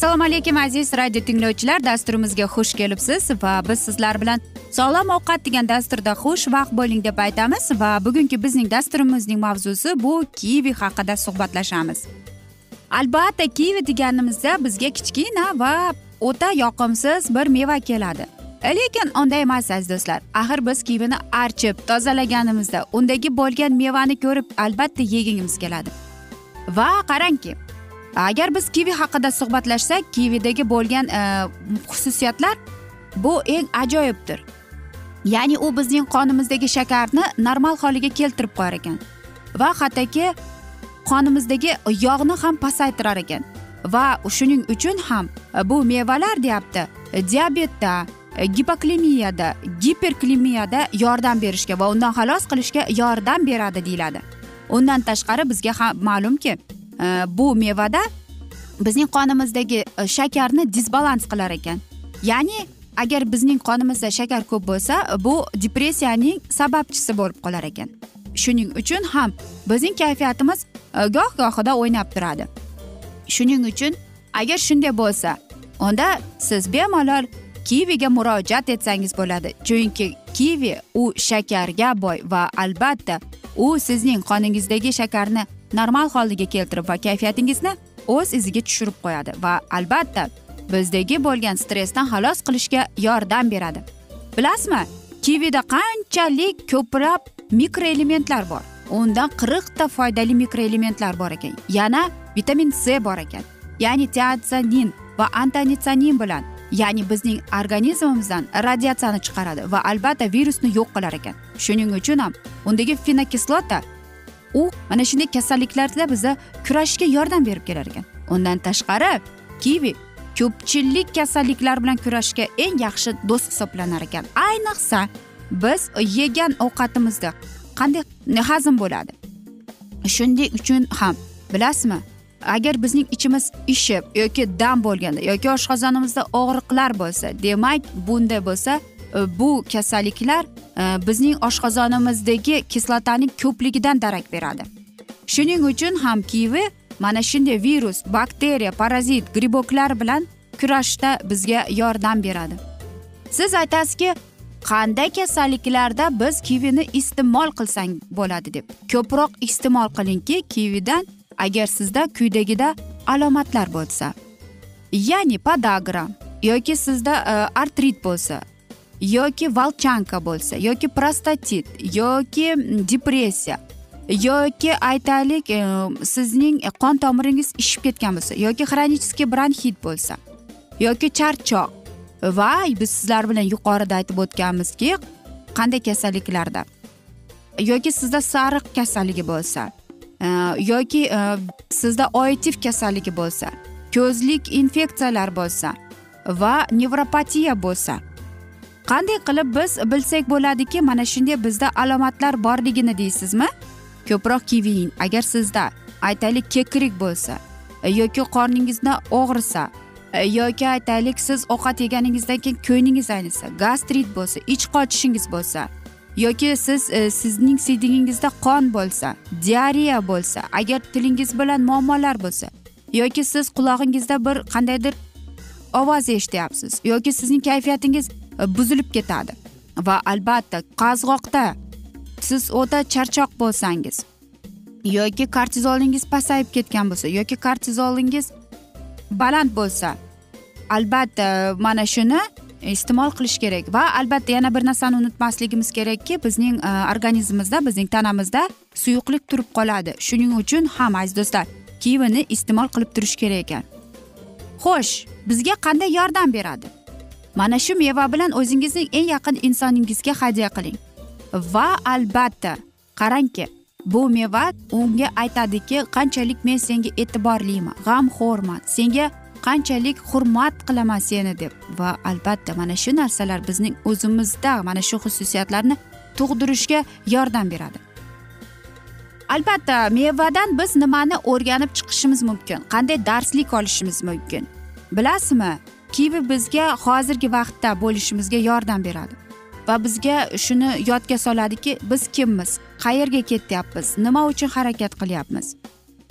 assalomu alaykum aziz radio tinglovchilar. Dasturimizga xush kelibsiz va biz sizlar bilan sog'lom ovqat degan dasturda xush vaqt bo'ling deb aytamiz va bugungi bizning dasturimizning mavzusi bu kivi haqida suhbatlashamiz. Albatta kivi deganimizda bizga kichkina va o'ta yoqimsiz bir meva keladi. Lekin unday emas aziz do'stlar. Axir biz kivini archib tozalaganimizda undagi bo'lgan mevani ko'rib albatta yegingimiz keladi. Va qarangki agar biz kivi haqida suhbatlashsak kividagi bo'lgan e, xususiyatlar bu eng ajoyibdir. Ya'ni u bizning qonimizdagi shakarni normal holiga keltirib qo'yar ekan va hattoki qonimizdagi yog'ni ham pasaytirar ekan. Va shuning uchun ham bu mevalar deyapti diabetda Э, gipoklimiyada giperklemiyada yordam berishga va undan xalos qilishga yordam beradi deyiladi. Undan tashqari bizga ham ma'lumki e, bu mevada bizning qonimizdagi e, shakarni disbalans qilar ekan. Ya'ni agar bizning qonimizda shakar ko'p bo'lsa bu depressiyaning sababchisi bo'lib qolar ekan. Shuning uchun ham bizning kayfiyatimiz e, goh gohida o'ynab turadi. Shuning uchun agar shunday bo'lsa unda siz bemalol kiviga murojaat etsangiz bo'ladi. Chunki kivi u shakarga boy va albatta u sizning qoningizdagi shakarni normal holiga keltirib va kayfiyatingizni o'z iziga tushirib qo'yadi va albatta bizdagi bo'lgan stressdan xalos qilishga yordam beradi. Bilasizmi kivida qanchalik ko'plab mikroelementlar bor? Unda qirqta foydali mikroelementlar bor ekan. Yana vitamin c bor ekan. Ya'ni teatsanin va antonitsanin bilan ya'ni bizning organizmimizdan radiatsiyani chiqaradi va albatta virusni yo'q qilar ekan. Shuning uchun ham undagi fenokislota u mana shunday kasalliklarda biza kurashishga yordam berib kelar ekan. Undan tashqari kivi ko'pchilik kasalliklar bilan kurashishga eng yaxshi do'st hisoblanar ekan. Ayniqsa biz yegan ovqatimizda qanday hazm bo'ladi? Shuning uchun ham bilasizmi agar bizning ichimiz ishib yoki dam bo'lganda yoki oshqozonimizda og'riqlar bo'lsa demak bunday bo'lsa e, bu kasalliklar e, bizning oshqozonimizdagi kislotaning ko'pligidan darak beradi. Shuning uchun ham kivi mana shunday virus bakteriya parazit griboklar bilan kurashishda bizga yordam beradi. Siz aytasizki qanday kasalliklarda biz kivini iste'mol qilsang bo'ladi deb. Ko'proq iste'mol qilingki kividan agar sizda quyidagida alomatlar bo'lsa ya'ni podagra yoki sizda e, artrit bo'lsa yoki volchanka bo'lsa yoki prostatit yoki depressiya yoki aytaylik e, sizning qon tomiringiz ishib ketgan bo'lsa yoki xronический bronxit bo'lsa yoki charchoq. Va biz sizlar bilan yuqorida aytib o'tganmizki qanday kasalliklarda yoki sizda sariq kasalligi bo'lsa Э, yoki э, sizda oitiv kasalligi bo'lsa ko'zlik infeksiyalar bo'lsa va nevropatiya bo'lsa qanday qilib biz bilsak bo'ladiki mana shunday bizda alomatlar borligini deysizmi? Ko'proq kiying agar sizda aytaylik kekrik bo'lsa e, yoki qorningizni og'risa e, yoki aytaylik siz ovqat yeganingizdan keyin ko'nglingiz aynisa gastrit bo'lsa ich qochishingiz bo'lsa yoki siz e, sizning sidingingizda qon bo'lsa diareya bo'lsa agar tilingiz bilan muammolar bo'lsa yoki siz qulog'ingizda bir qandaydir ovoz eshityapsiz yoki sizning kayfiyatingiz e, buzilib ketadi va albatta qazg'oqda siz o'ta charchoq bo'lsangiz yoki kortizolingiz pasayib ketgan bo'lsa yoki kortizolingiz baland bo'lsa albatta mana shuni iste'mol qilish kerak. Va albatta yana bir narsani unutmasligimiz kerakki bizning e, organizmimizda bizning tanamizda suyuqlik turib qoladi. Shuning uchun ham aziz do'stlar kivini iste'mol qilib turish kerak ekan. Xo'sh bizga qanday yordam beradi? Mana shu meva bilan o'zingizning eng yaqin insoningizga hadya qiling. Va albatta qarangki bu meva unga aytadiki qanchalik men senga e'tiborliman g'amxo'rman. Senga qanchalik hurmat qilaman seni deb. Va albatta mana shu narsalar bizning o'zimizda mana shu xususiyatlarni tug'dirishga yordam beradi. Albatta mevadan biz nimani o'rganib chiqishimiz mumkin? Qanday darslik olishimiz mumkin? Bilasizmi kivi bizga hozirgi vaqtda bo'lishimizga yordam beradi. Va bizga shuni yodga soladiki biz kimmiz? Qayerga ketyapmiz? Nima uchun harakat qilyapmiz?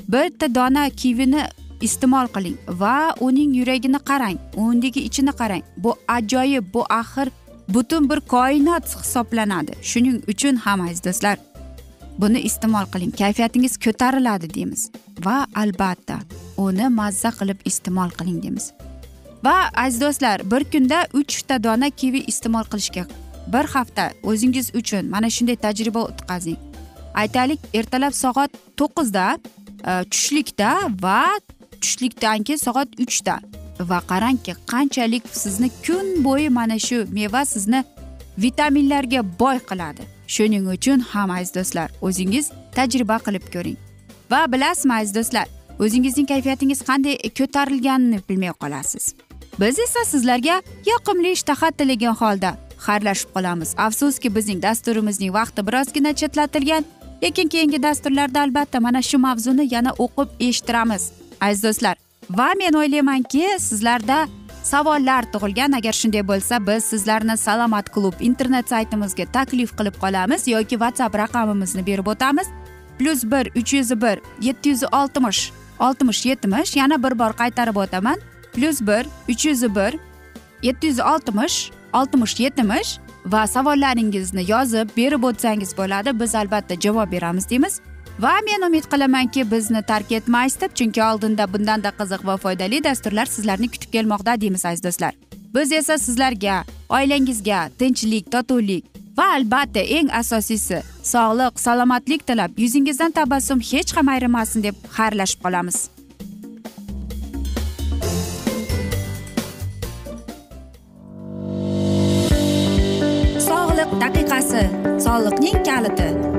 Bitta dona kivini iste'mol qiling va uning yuragini qarang undagi ichini qarang. Bu ajoyib bu axir butun bir koinot hisoblanadi. Shuning uchun ham aziz do'stlar buni iste'mol qiling. Kayfiyatingiz ko'tariladi deymiz. Va albatta uni mazza qilib iste'mol qiling deymiz. Va aziz do'stlar bir kunda uchta dona kivi iste'mol qilishga bir hafta o'zingiz uchun mana shunday tajriba o'tkazing. Aytaylik ertalab soat to'qqizda e, tushlikda va tushlikdan keyin soat uchda. Va qarangki qanchalik sizni kun bo'yi mana shu meva sizni vitaminlarga boy qiladi. Shuning uchun ham aziz do'stlar o'zingiz tajriba qilib ko'ring. Va bilasizmi aziz do'stlar o'zingizning kayfiyatingiz qanday ko'tarilganini bilmay qolasiz. Biz esa sizlarga yoqimli ishtaha tilagan holda xayrlashib qolamiz. Afsuski bizning dasturimizning vaqti birozgina chetlatilgan lekin keyingi dasturlarda albatta mana shu mavzuni yana o'qib eshittiramiz. Aziz do'stlar va men o'ylaymanki sizlarda savollar tug'ilgan. Agar shunday bo'lsa biz sizlarni salomat klub internet saytimizga taklif qilib qolamiz yoki whatsapp raqamimizni berib o'tamiz. Plyus bir uch yuz bir yetti yuz oltmish oltmish yetmish yana bir bor qaytarib o'taman. Plyus bir uch yuz bir yetti yuz oltmish oltmish yetmish va savollaringizni yozib berib o'tsangiz bo'ladi. Biz albatta javob beramiz deymiz. Va men umid qilamanki bizni tark etmaysiz deb chunki oldinda bundanda qiziq va foydali dasturlar sizlarni kutib kelmoqda deymiz aziz do'stlar. Biz esa sizlarga oilangizga tinchlik totuvlik va albatta eng asosiysi sog'lik salomatlik tilab yuzingizdan tabassum hech ham ayrimasin deb xayrlashib qolamiz. Sog'liq daqiqasi soliqning kaliti.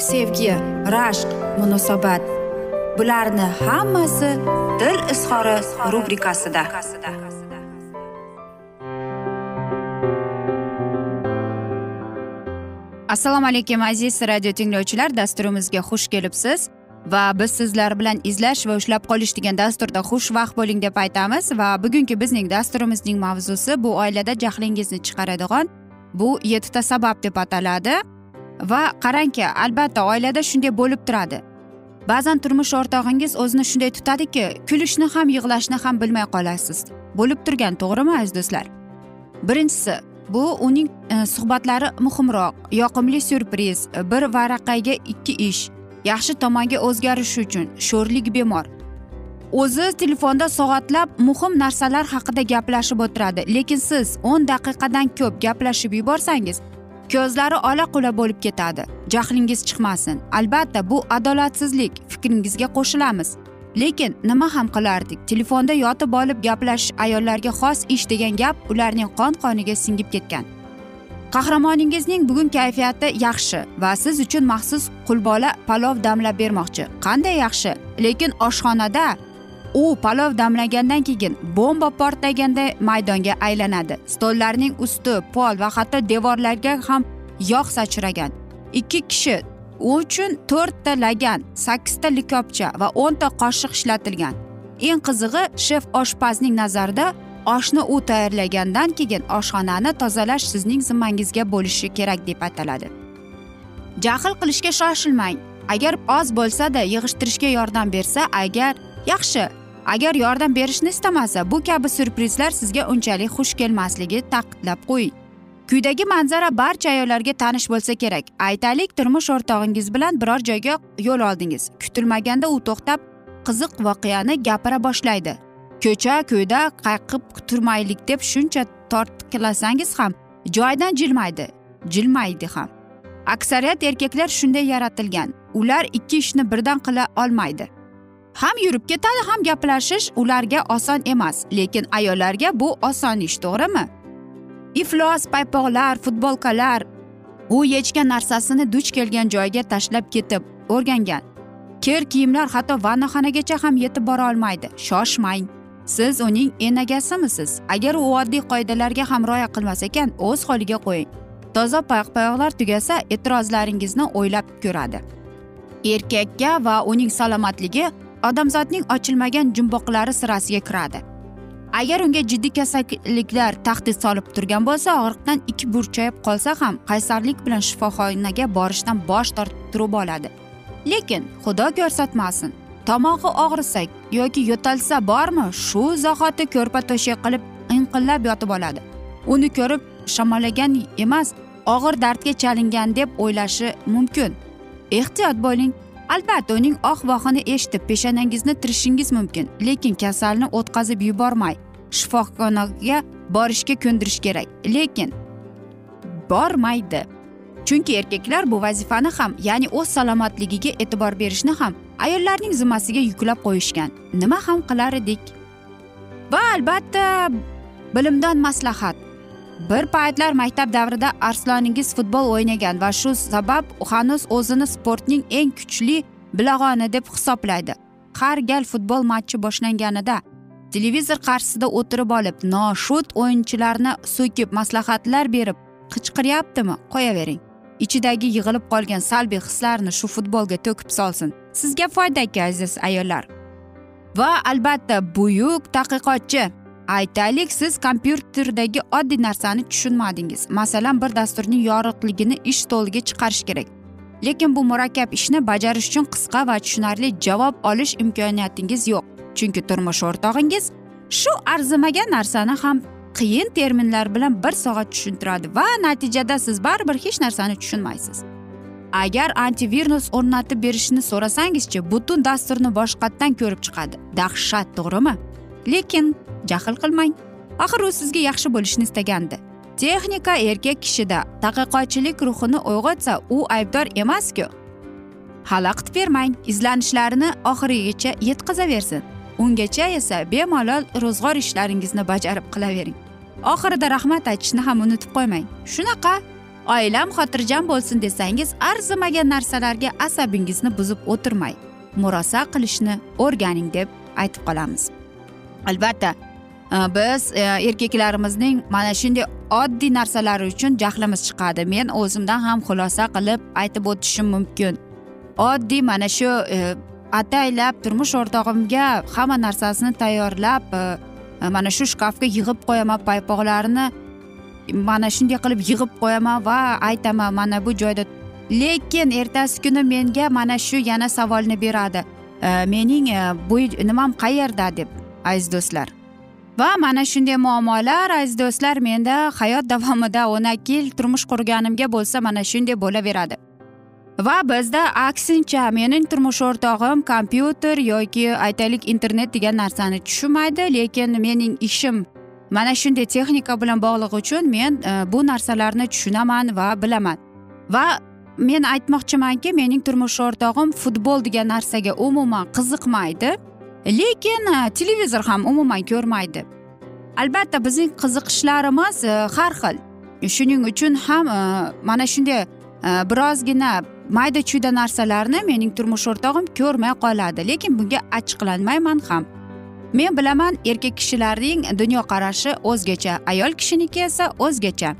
sevgi rashq munosabat. Bularni hammasi dil izhori rubrikasida. Assalomu alaykum aziz radio tinglovchilar. Dasturimizga xush kelibsiz va biz sizlar bilan izlash va ushlab qolish degan dasturda xushvaqt bo'ling deb aytamiz va bugungi bizning dasturimizning mavzusi bu oilada jahlingizni chiqaradigan bu yettita sabab deb ataladi. Va qarangki albatta oilada shunday bo'lib turadi. Ba'zan turmush o'rtog'ingiz o'zini shunday tutadiki kulishni ham yig'lashni ham bilmay qolasiz. Bo'lib turgan to'g'rimi aziz do'stlar? Birinchisi bu uning e, suhbatlari muhimroq yoqimli syurpriz bir varaqaga ikki ish yaxshi tomonga o'zgarish uchun sho'rlik bemor. O'zi telefonda soatlab muhim narsalar haqida gaplashib o'tiradi. Lekin siz o'n daqiqadan ko'p gaplashib yuborsangiz ko'zlari ola qula bo'lib ketadi. Jahlingiz chiqmasin. Albatta bu adolatsizlik. Fikringizga qo'shilamiz. Lekin nima ham qilardik? Telefonda yotib olib gaplashish ayollarga xos ish degan gap ularning qon qoniga singib ketgan. Qahramoningizning bugun kayfiyati yaxshi va siz uchun maxsus qulbola palov damlab bermoqchi. Qanday yaxshi? Lekin oshxonada u palov damlagandan keyin bomba portlaganday maydonga aylanadi. Stollarning usti pol va hatto devorlarga ham yog' sachragan ikki kishi uchun to'rtta lagan sakkizta likopcha va o'nta qoshiq ishlatilgan. Eng qizig'i shef oshpazning nazarida oshni u tayyorlagandan keyin oshxonani tozalash sizning zimmangizga bo'lishi kerak deb ataladi. Jahl qilishga shoshilmang. Agar oz bo'lsada yig'ishtirishga yordam bersa agar yaxshi agar yordam berishni istamasa bu kabi syurprizlar sizga unchalik xush kelmasligi ta'kidlab qo'ying kuydagi manzara barcha ayollarga tanish bo'lsa kerak. Aytaylik turmush o'rtog'ingiz bilan biror joyga yo'l oldingiz. Kutilmaganda u to'xtab qiziq voqeani gapira boshlaydi. Ko'cha ko'yda qayqib turmaylik deb shuncha tortqilasangiz ham joyidan jilmaydi jilmaydi ham. Aksariyat erkaklar shunday yaratilgan. Ular ikki ishni birdan qila olmaydi. Ham yurib ketadi ham gaplashish ularga oson emas lekin ayollarga bu oson ish to'g'rimi? Iflos paypoqlar futbolkalar. U yechgan narsasini duch kelgan joyiga tashlab ketib o'rgangan. Kir kiyimlar hatto vannaxonagacha ham yetib bora olmaydi. Shoshmang. Siz uning enagasimisiz? Agar u oddiy qoidalarga ham rioya qilmas ekan o'z holiga qo'ying. Toza payoqpayoqlar tugasa e'tirozlaringizni o'ylab ko'radi. Erkakka va uning salomatligi odamzodning ochilmagan jumboqlari sirasiga kiradi. Agar unga jiddiy kasalliklar tahdid solib turgan bo'lsa og'riqdan ikki burchayib qolsa ham qaysarlik bilan shifoxonaga borishdan bosh torttirib oladi. Lekin xudo ko'rsatmasin tomog'i og'risa yoki yo'talsa bormi shu zahoti ko'rpa to'shak qilib inqillab yotib oladi. Uni ko'rib shamollagan emas og'ir dardga chalingan deb o'ylashi mumkin. Ehtiyot bo'ling. Albatta uning oh vohini eshitib peshonangizni tirishingiz mumkin lekin kasalni o'tkazib yubormay shifoxonaga borishga ko'ndirish kerak. Lekin bormaydi chunki erkaklar bu vazifani ham ya'ni o'z salomatligiga e'tibor berishni ham ayollarning zimmasiga yuklab qo'yishgan. Nima ham qilar edik? Va albatta bilimdon maslahat. Bir paytlar maktab davrida arsloningiz futbol o'ynagan va shu sabab hanuz o'zini sportning eng kuchli bilag'oni deb hisoblaydi. Har gal futbol matchi boshlanganida televizor qarshisida o'tirib olib noshud o'yinchilarni so'kib maslahatlar berib qichqiryaptimi? Qo'yavering. Ichidagi yig'ilib qolgan salbiy hislarni shu futbolga to'kib solsin. Sizga foydaki aziz ayollar. Va albatta buyuk tadqiqotchi. Aytaylik siz kompyuterdagi oddiy narsani tushunmadingiz. Masalan bir dasturning yorug'ligini ish stoliga chiqarish kerak. Lekin bu murakkab ishni bajarish uchun qisqa va tushunarli javob olish imkoniyatingiz yo'q. Chunki turmush o'rtog'ingiz shu arzimagan narsani ham qiyin terminlar bilan bir soat tushuntiradi va natijada siz baribir hech narsani tushunmaysiz. Agar antivirus o'rnatib berishni so'rasangizchi butun dasturni boshqatdan ko'rib chiqadi. Dahshat to'g'rimi? Lekin jahl qilmang. Axir u sizga yaxshi bo'lishni istagandi. Texnika erkak kishida taqoqotchilik ruhini uyg'otsa u aybdor emasku. Xalaqit bermang izlanishlarini oxirigacha yetkazaversin. Ungacha esa bemalol ro'zg'or ishlaringizni bajarib qilavering. Oxirida rahmat aytishni ham unutib qo'ymang. Shunaqa oilam xotirjam bo'lsin desangiz arzimagan narsalarga asabingizni buzib o'tirmay murosa qilishni o'rganing deb aytib qolamiz. Albatta Э, biz э, erkaklarimizning mana shunday oddiy narsalari uchun jahlimiz chiqadi. Men o'zimdan ham xulosa qilib aytib o'tishim mumkin. Oddiy mana shu e, ataylab turmush o'rtog'imga hamma narsasini tayyorlab e, e, mana shu shkafga yig'ib qo'yaman paypoqlarni mana shunday qilib yig'ib qo'yaman va aytaman mana bu joyda. Lekin ertasi kuni menga mana shu yana savolni beradi. Mening bu nimam qayerda deb aziz do'stlar? Va mana shunday muammolar aziz do'stlar menda hayot davomida o'n ikki yil turmush qurganimga bo'lsa mana shunday bo'laveradi. Va bizda aksincha mening turmush o'rtog'im kompyuter yoki aytaylik internet degan narsani tushunmaydi lekin mening ishim mana shunday texnika bilan bog'liq uchun men e, bu narsalarni tushunaman va bilaman. Va men aytmoqchimanki mening turmush o'rtog'im futbol degan narsaga umuman qiziqmaydi. Lekin e, televizor ham umuman ko'rmaydi. Albatta bizning qiziqishlarimiz e, har xil. Shuning uchun ham e, mana shunday birozgina mayda chuyda narsalarni mening turmush o'rtog'im ko'rmay qoladi. Lekin bunga achchiqlanmayman ham. Men bilaman erkak kishilarning dunyoqarashi o'zgacha ayol kishiniki esa o'zgacha.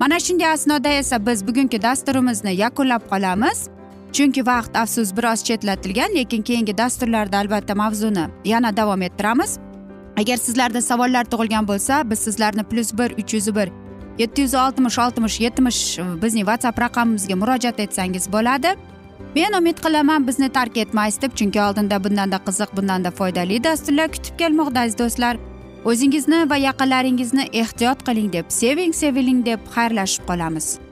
Mana shunday asnoda esa biz bugungi dasturimizni yakunlab qolamiz. Chunki vaqt afsus biroz chetlatilgan lekin keyingi dasturlarda albatta mavzuni yana davom ettiramiz. Agar sizlarda savollar tug'ilgan bo'lsa biz sizlarni plyus bir uch yuz bir yetti yuz oltmish oltmish yetmish e, bizning whatsapp raqamimizga murojaat etsangiz bo'ladi. Men umid qilaman bizni tark etmaysiz deb chunki oldinda bundanda qiziq bundanda foydali dasturlar kutib kelmoqda aziz do'stlar. O'zingizni va yaqinlaringizni ehtiyot qiling deb seving seviling deb xayrlashib qolamiz.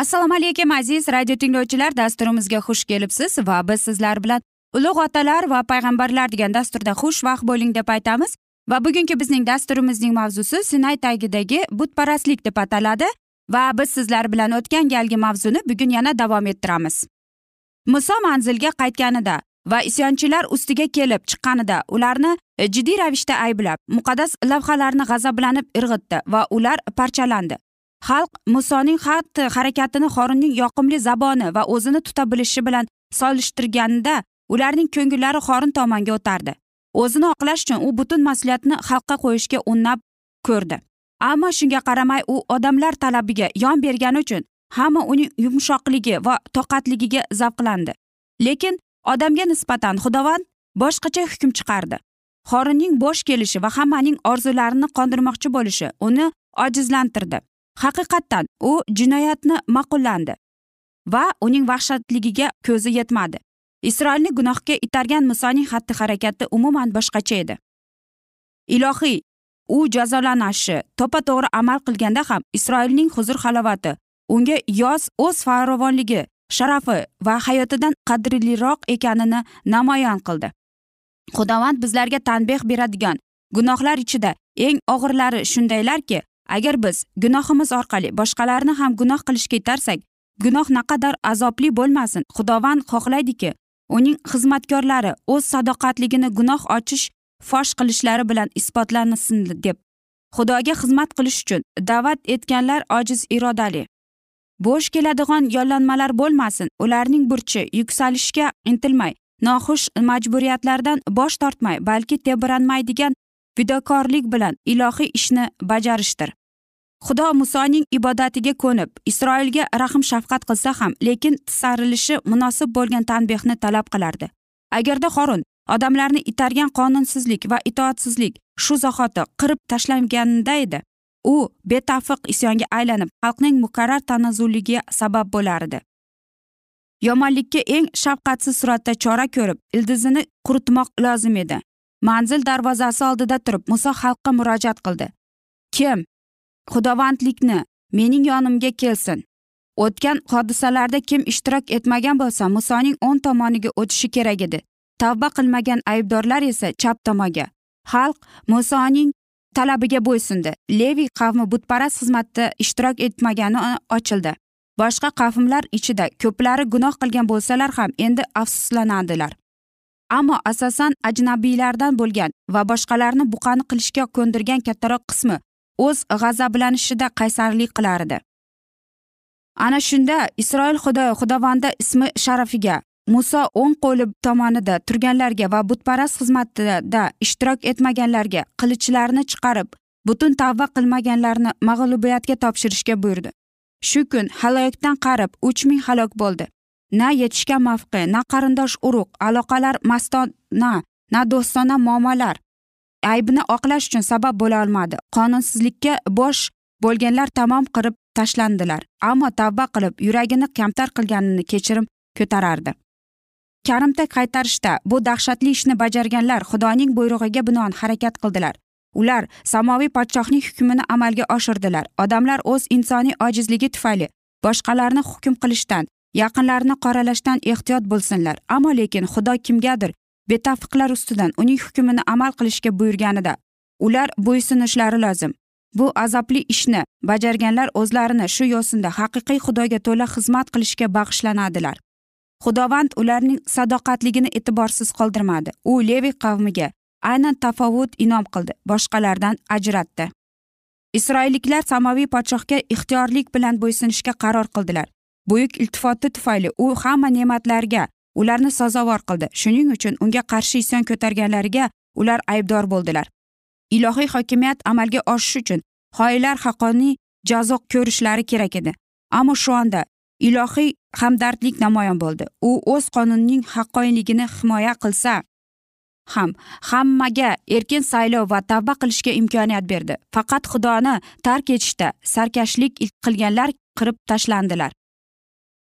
Assalomu alaykum aziz radio tinglovchilar. Dasturimizga xush kelibsiz va biz sizlar bilan ulug' otalar va payg'ambarlar degan dasturda xushvaqt bo'ling deb aytamiz. Va bugungi bizning dasturimizning mavzusi sinay tagidagi butparastlik deb ataladi. Va biz sizlar bilan o'tgan galgi mavzuni bugun yana davom ettiramiz. Muso manzilga qaytganida va isyonchilar ustiga kelib chiqqanida ularni e, jiddiy ravishda ayblab muqaddas lavhalarni g'azablanib irg'itdi va ular parchalandi. Xalq musoning xatti harakatini xorinning yoqimli zaboni va o'zini tuta bilishi bilan solishtirganda ularning ko'ngillari xorin tomonga o'tardi. O'zini oqlash uchun u butun mas'uliyatni xalqqa qo'yishga unnab ko'rdi. Ammo shunga qaramay u odamlar talabiga yon bergani uchun hamma uning yumshoqligi va toqatligiga zavqlandi. Lekin odamga nisbatan xudovand boshqacha hukm chiqardi. Xorinning bo'sh kelishi va hammaning orzularini qondirmoqchi bo'lishi uni ojizlantirdi. Haqiqatdan u jinoyatni ma'qullandi va uning vahshatligiga ko'zi yetmadi. Isroilni gunohga itargan musoning xatti harakati umuman boshqacha edi. Ilohiy u jazolanishi to'ppa to'g'ri amal qilganda ham isroilning huzur halovati unga yoz o'z farovonligi sharafi va hayotidan qadrliroq ekanini namoyon qildi. Xudovand bizlarga tanbeh beradigan gunohlar ichida eng og'irlari shundaylarki agar biz gunohimiz orqali boshqalarni ham gunoh qilishga yetarsak gunoh naqadar azobli bo'lmasin xudovand xohlaydiki uning xizmatkorlari o'z sadoqatligini gunoh ochish fosh qilishlari bilan isbotlansin deb xudoga xizmat qilish uchun da'vat etganlar ojiz irodali. Bo'sh keladigan yollanmalar bo'lmasin ularning burchi yuksalishga intilmay noxush majburiyatlardan bosh tortmay balki tebranmaydigan fidokorlik bilan ilohiy ishni bajarishdir. Xudo musoning ibodatiga ko'nib isroilga rahm shafqat qilsa ham lekin tisarilishi munosib bo'lgan tanbehni talab qilardi. Agarda xorun odamlarni itargan qonunsizlik va itoatsizlik shu zahoti qirib tashlanganda edi u betafiq isyonga aylanib xalqning muqarrar tanazzuliga sabab bo'lar edi yomonlikka eng shafqatsiz suratda chora ko'rib ildizini quritmoq lozim edi. Manzil darvozasi oldida turib muso xalqqa murojaat qildi. Kim xudovandlikni mening yonimga kelsin. O'tgan hodisalarda kim ishtirok etmagan bo'lsa musoning o'ng tomoniga o'tishi kerak edi. Tavba qilmagan aybdorlar esa chap tomonga. Xalq musoning talabiga bo'ysundi leviy qavmi butparast xizmatda ishtirok etmagani ochildi. Boshqa qavmlar ichida ko'plari gunoh qilgan bo'lsalar ham endi afsuslanadilar. Ammo asosan ajnabiylardan bo'lgan va boshqalarni buqani qilishga ko'ndirgan kattaroq qismi o'z g'azablanishida qaysarlik qilar edi ana shunda isroil xudo xudovanda ismi sharafiga muso o'ng qo'li tomonida turganlarga va butparast xizmatida ishtirok etmaganlarga qilichlarni chiqarib butun tavba qilmaganlarni mag'lubiyatga topshirishga buyurdi. Shu kun haloyakdan qarib uch ming halok bo'ldi. Na yetishgan mavqe na qarindosh urug' aloqalar mastona na do'stona muomalar aybini oqlash uchun sabab bo'la olmadi. Qonunsizlikka bosh bo'lganlar tamom qirib tashlandilar ammo tavba qilib yuragini kamtar qilganini kechirim ko'tarardi. Karimta qaytarishda bu dahshatli ishni bajarganlar xudoning buyrug'iga binoan harakat qildilar. Ular samoviy podshohning hukmini amalga oshirdilar. Odamlar o'z insoniy ojizligi tufayli boshqalarni hukm qilishdan yaqinlarini qoralashdan ehtiyot bo'lsinlar. Ammo lekin xudo kimgadir betafiqlar ustidan uning hukmini amal qilishga buyurganida ular bo'ysunishlari lozim. Bu azobli ishni bajarganlar o'zlarini shu yo'sinda haqiqiy xudoga to'la xizmat qilishga bag'ishlanadilar. Xudovand ularning sadoqatligini e'tiborsiz qoldirmadi. U levi qavmiga aynan tafovut inom qildi boshqalardan ajratdi. Isroilliklar samoviy podshohga ixtiyorlik bilan bo'ysunishga qaror qildilar. Buyuk iltifoti tufayli u hamma ne'matlarga ularni sazovor qildi. Shuning uchun unga qarshi isyon ko'targanlariga ular aybdor bo'ldilar. Ilohiy hokimiyat amalga oshishi uchun xoinlar haqqoniy jazo ko'rishlari kerak edi. Ammo shu onda ilohiy hamdardlik namoyon bo'ldi. U o'z qonunining haqqoniyligini himoya qilsa ham hammaga erkin saylov va tavba qilishga imkoniyat berdi. Faqat xudoni tark etishda sarkashlik qilganlar qirib tashlandilar.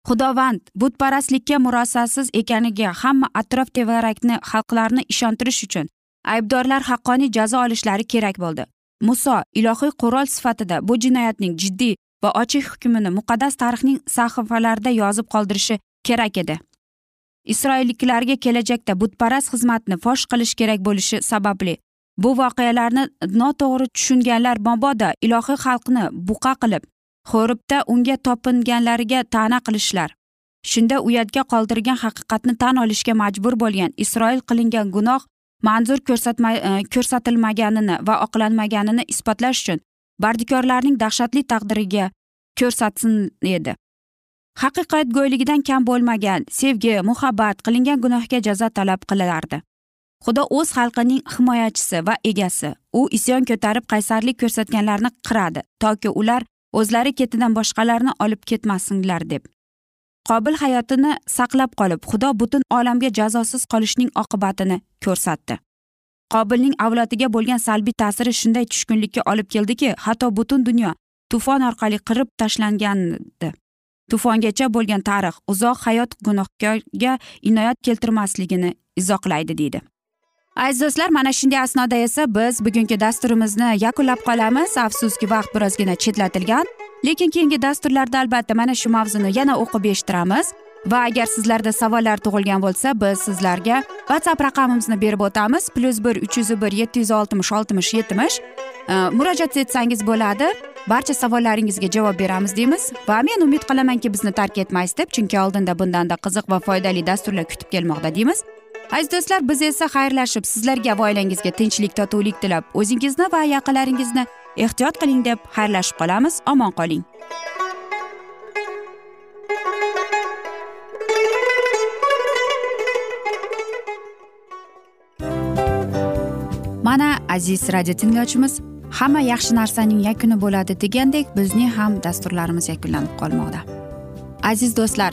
Xudovand butparastlikka murosasiz ekaniga hamma atrof tevarakni xalqlarni ishontirish uchun aybdorlar haqqoniy jazo olishlari kerak bo'ldi. Muso ilohiy qurol sifatida bu jinoyatning jiddiy va ochiq hukmini muqaddas tarixning sahifalarida yozib qoldirishi kerak edi. Isroilliklarga kelajakda butparast xizmatni fosh qilish kerak bo'lishi sababli bu voqealarni noto'g'ri tushunganlar mabodo ilohiy xalqni buqa qilib xo'ribda unga topinganlariga ta'na qilishlar. Shunda uyatga qoldirgan haqiqatni tan olishga majbur bo'lgan isroil qilingan gunoh manzur ko'rsatma e, ko'rsatilmaganini va oqlanmaganini isbotlash uchun bardikorlarning dahshatli taqdiriga ko'rsatsin edi. Haqiqat go'yligidan kam bo'lmagan sevgi muhabbat qilingan gunohga jazo talab qilardi. Xudo o'z xalqining himoyachisi va egasi u isyon ko'tarib qaysarlik ko'rsatganlarni qiradi toki ular o'zlari ketidan boshqalarni olib ketmasinlar deb. Qobil hayotini saqlab qolib xudo butun olamga jazosiz qolishning oqibatini ko'rsatdi. Qobilning avlodiga bo'lgan salbiy ta'siri shunday tushkunlikka olib keldiki hatto butun dunyo tufon orqali qirib tashlangandi. Tufongacha bo'lgan tarix uzoq hayot gunohkorga inoyat keltirmasligini izohlaydi deydi. Aziz do'stlar mana shunday asnoda esa biz bugungi dasturimizni yakunlab qolamiz. Afsuski vaqt birozgina chetlatilgan lekin keyingi dasturlarda albatta mana shu mavzuni yana o'qib eshittiramiz. Va agar sizlarda savollar tug'ilgan bo'lsa biz sizlarga whatsapp raqamimizni berib o'tamiz. Plyus bir uch yuz bir yetti yuz oltmish oltmish yetmish. Murojaat etsangiz bo'ladi. Barcha savollaringizga javob beramiz deymiz. Va men umid qilamanki bizni tark etmaysiz deb chunki oldinda bundanda qiziq va foydali dasturlar kutib kelmoqda deymiz. Aziz do'stlar biz esa xayrlashib sizlarga va oilangizga tinchlik totuvlik tilab o'zingizni va yaqinlaringizni ehtiyot qiling deb xayrlashib qolamiz. Omon qoling. Mana aziz radio tinglovchimiz hamma yaxshi narsaning yakuni bo'ladi degandek bizning ham dasturlarimiz yakunlanib qolmoqda. Aziz do'stlar